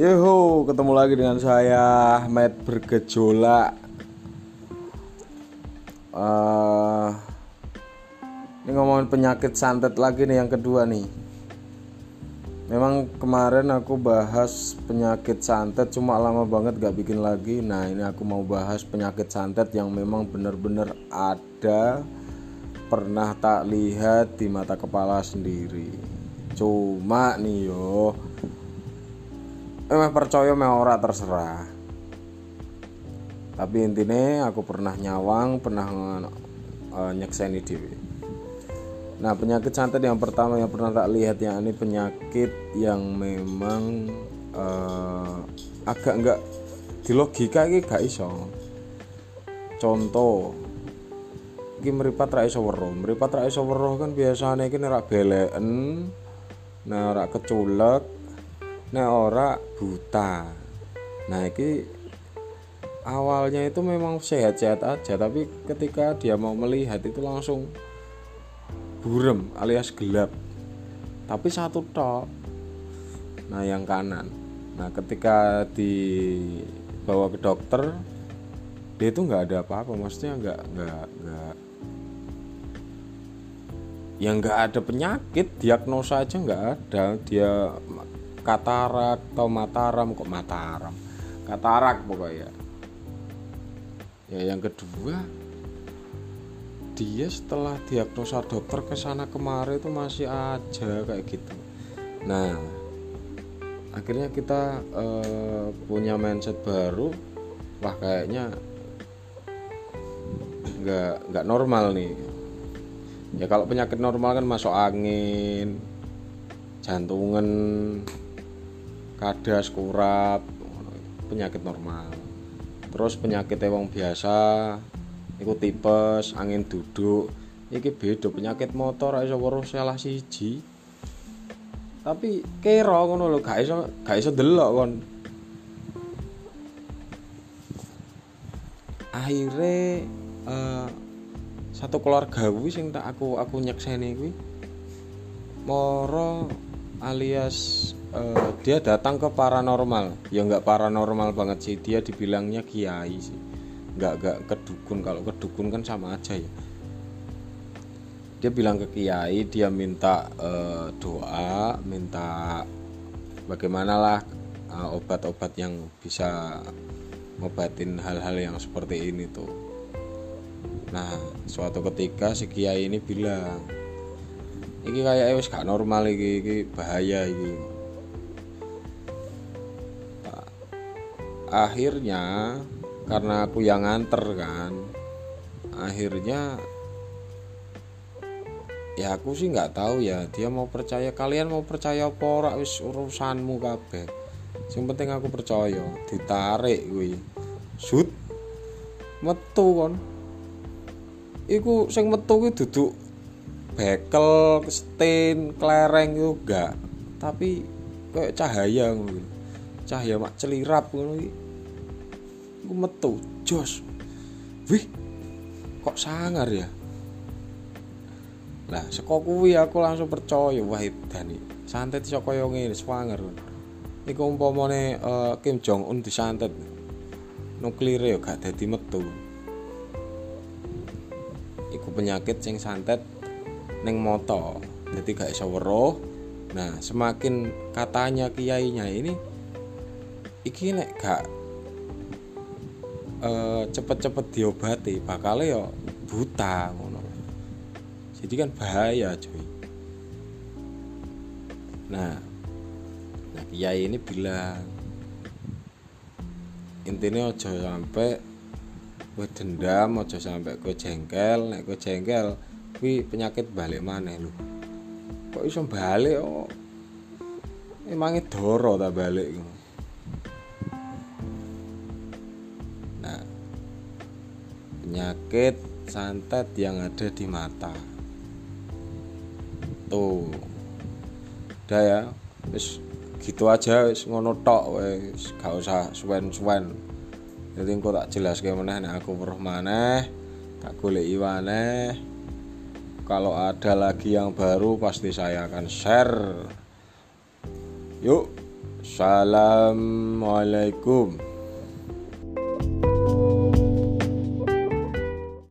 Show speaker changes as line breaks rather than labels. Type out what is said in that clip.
Yeho, ketemu lagi dengan saya Ahmed bergejolak. Uh, ini ngomongin penyakit santet lagi nih yang kedua nih. Memang kemarin aku bahas penyakit santet cuma lama banget gak bikin lagi. Nah ini aku mau bahas penyakit santet yang memang benar-benar ada pernah tak lihat di mata kepala sendiri. Cuma nih yo, emang percaya me ora terserah. Tapi intinya aku pernah nyawang pernah uh, nyekseni dewi nah penyakit santet yang pertama yang pernah tak lihat yang ini penyakit yang memang uh, agak enggak di logika ini gak iso. Contoh ini meripat ra iso weruh. Meripat ra iso weruh kan biasanya ini rak beleken nah rak keculek nah ora buta. Nah ini awalnya itu memang sehat-sehat aja tapi ketika dia mau melihat itu langsung burem alias gelap. Tapi satu tok nah yang kanan. Nah ketika dibawa ke dokter dia itu nggak ada apa-apa maksudnya nggak nggak nggak. Yang nggak ada penyakit diagnosa aja nggak ada. Dia katarak atau mataram kok mataram? Katarak pokoknya. Ya yang kedua dia setelah diagnosa dokter ke sana kemarin itu masih aja kayak gitu. Nah akhirnya kita uh, punya mindset baru. Wah kayaknya nggak nggak normal nih. Ya kalau penyakit normal kan masuk angin jantungan kadas kurap penyakit normal. Terus penyakit wong biasa iku tipes angin duduk iki beda penyakit motor iso weruh salah siji. Tapi kira ngono lho gak iso gak iso delok kon. Akhirnya uh, satu keluarga kuwi sing tak aku aku nyekseni kuwi moro alias uh, dia datang ke paranormal. Ya nggak paranormal banget sih. Dia dibilangnya kiai sih. Nggak nggak kedukun. Kalau kedukun kan sama aja ya. Dia bilang ke kiai dia minta uh, doa minta bagaimana lah uh, obat-obat yang bisa ngobatin hal-hal yang seperti ini tuh. Nah suatu ketika si kiai ini bilang ini kayak wis gak normal iki iki bahaya iki. Akhirnya karena aku yang nganter kan akhirnya ya aku sih nggak tahu ya dia mau percaya kalian mau percaya apa ora wis urusanmu kabeh. Yang penting aku percaya ditarik gue sud metu kon. Iku sing metu kuwi duduk bekel stain klereng enggak tapi kayak cahaya ngono cahaya mak celirap ngono iki. Metu jos. Wih kok sangar ya? Lah saka aku langsung percaya wah dani santet iso kaya ngene swanger. Iku umpamane uh, Kim Jong Un disantet. Nuklir ya gak dadi metu. Iku penyakit sing santet ning moto. Jadi gak iso weruh. Nah semakin katanya kiainya ini iki nek gak uh, cepet-cepet diobati bakal ya buta ngono. Jadi kan bahaya cuy. Nah nah kiai ini bilang intinya aja sampai gue dendam aja sampai gue jengkel nek gue jengkel kuwi penyakit balik mana lu kok iso balik oh emangnya doro tak balik gitu penyakit santet yang ada di mata. Tuh. Udah ya wis gitu aja wis ngono tok wis gak usah suwen-suwen. Jadi engko tak jelas gimana nek aku weruh maneh tak golek iwane kalau ada lagi yang baru pasti saya akan share. Yuk. Assalamualaikum